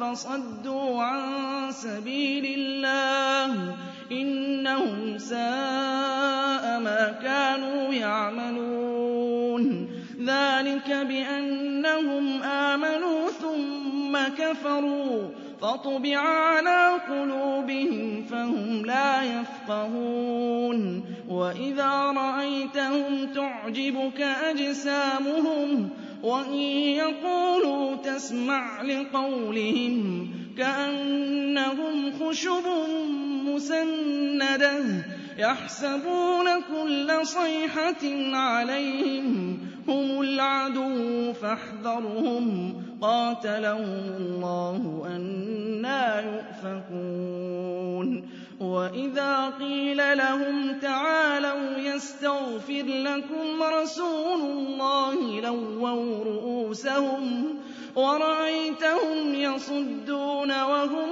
فصدوا عن سبيل الله إنهم ساء ما كانوا يعملون. ذلك بأنهم آمنوا ثم كفروا. فطبع على قلوبهم فهم لا يفقهون. وإذا رأيتهم تعجبك أجسامهم وإن يقولوا تسمع لقولهم كأنهم خشب مسندة يحسبون كل صيحة عليهم هم العدو فاحذرهم قاتلهم الله أنا يؤفكون وإذا قيل لهم تعالوا يستغفر لكم رسول الله لووا رؤوسهم ورأيتهم يصدون وهم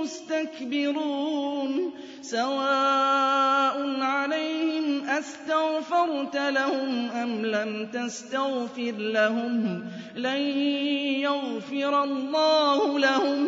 مستكبرون سواء عليهم أستغفرت لهم أم لم تستغفر لهم لن يغفر الله لهم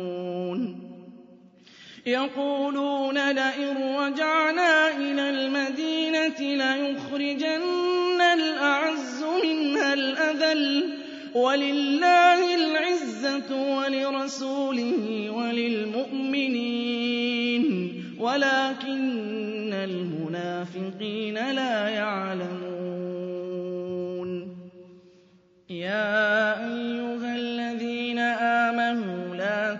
يقولون لئن رجعنا إلى المدينة ليخرجن الأعز منها الأذل ولله العزة ولرسوله وللمؤمنين ولكن المنافقين لا يعلمون. يا أيها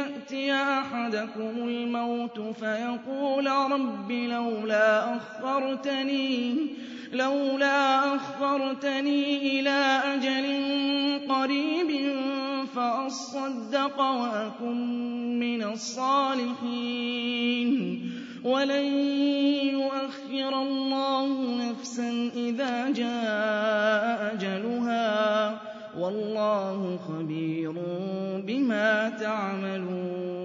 يأتي أحدكم الموت فيقول رب لولا أخرتني لولا أخرتني إلى أجل قريب فأصدق وأكن من الصالحين. ولن يؤخر الله نفسا إذا جاء والله خبير بما تعملون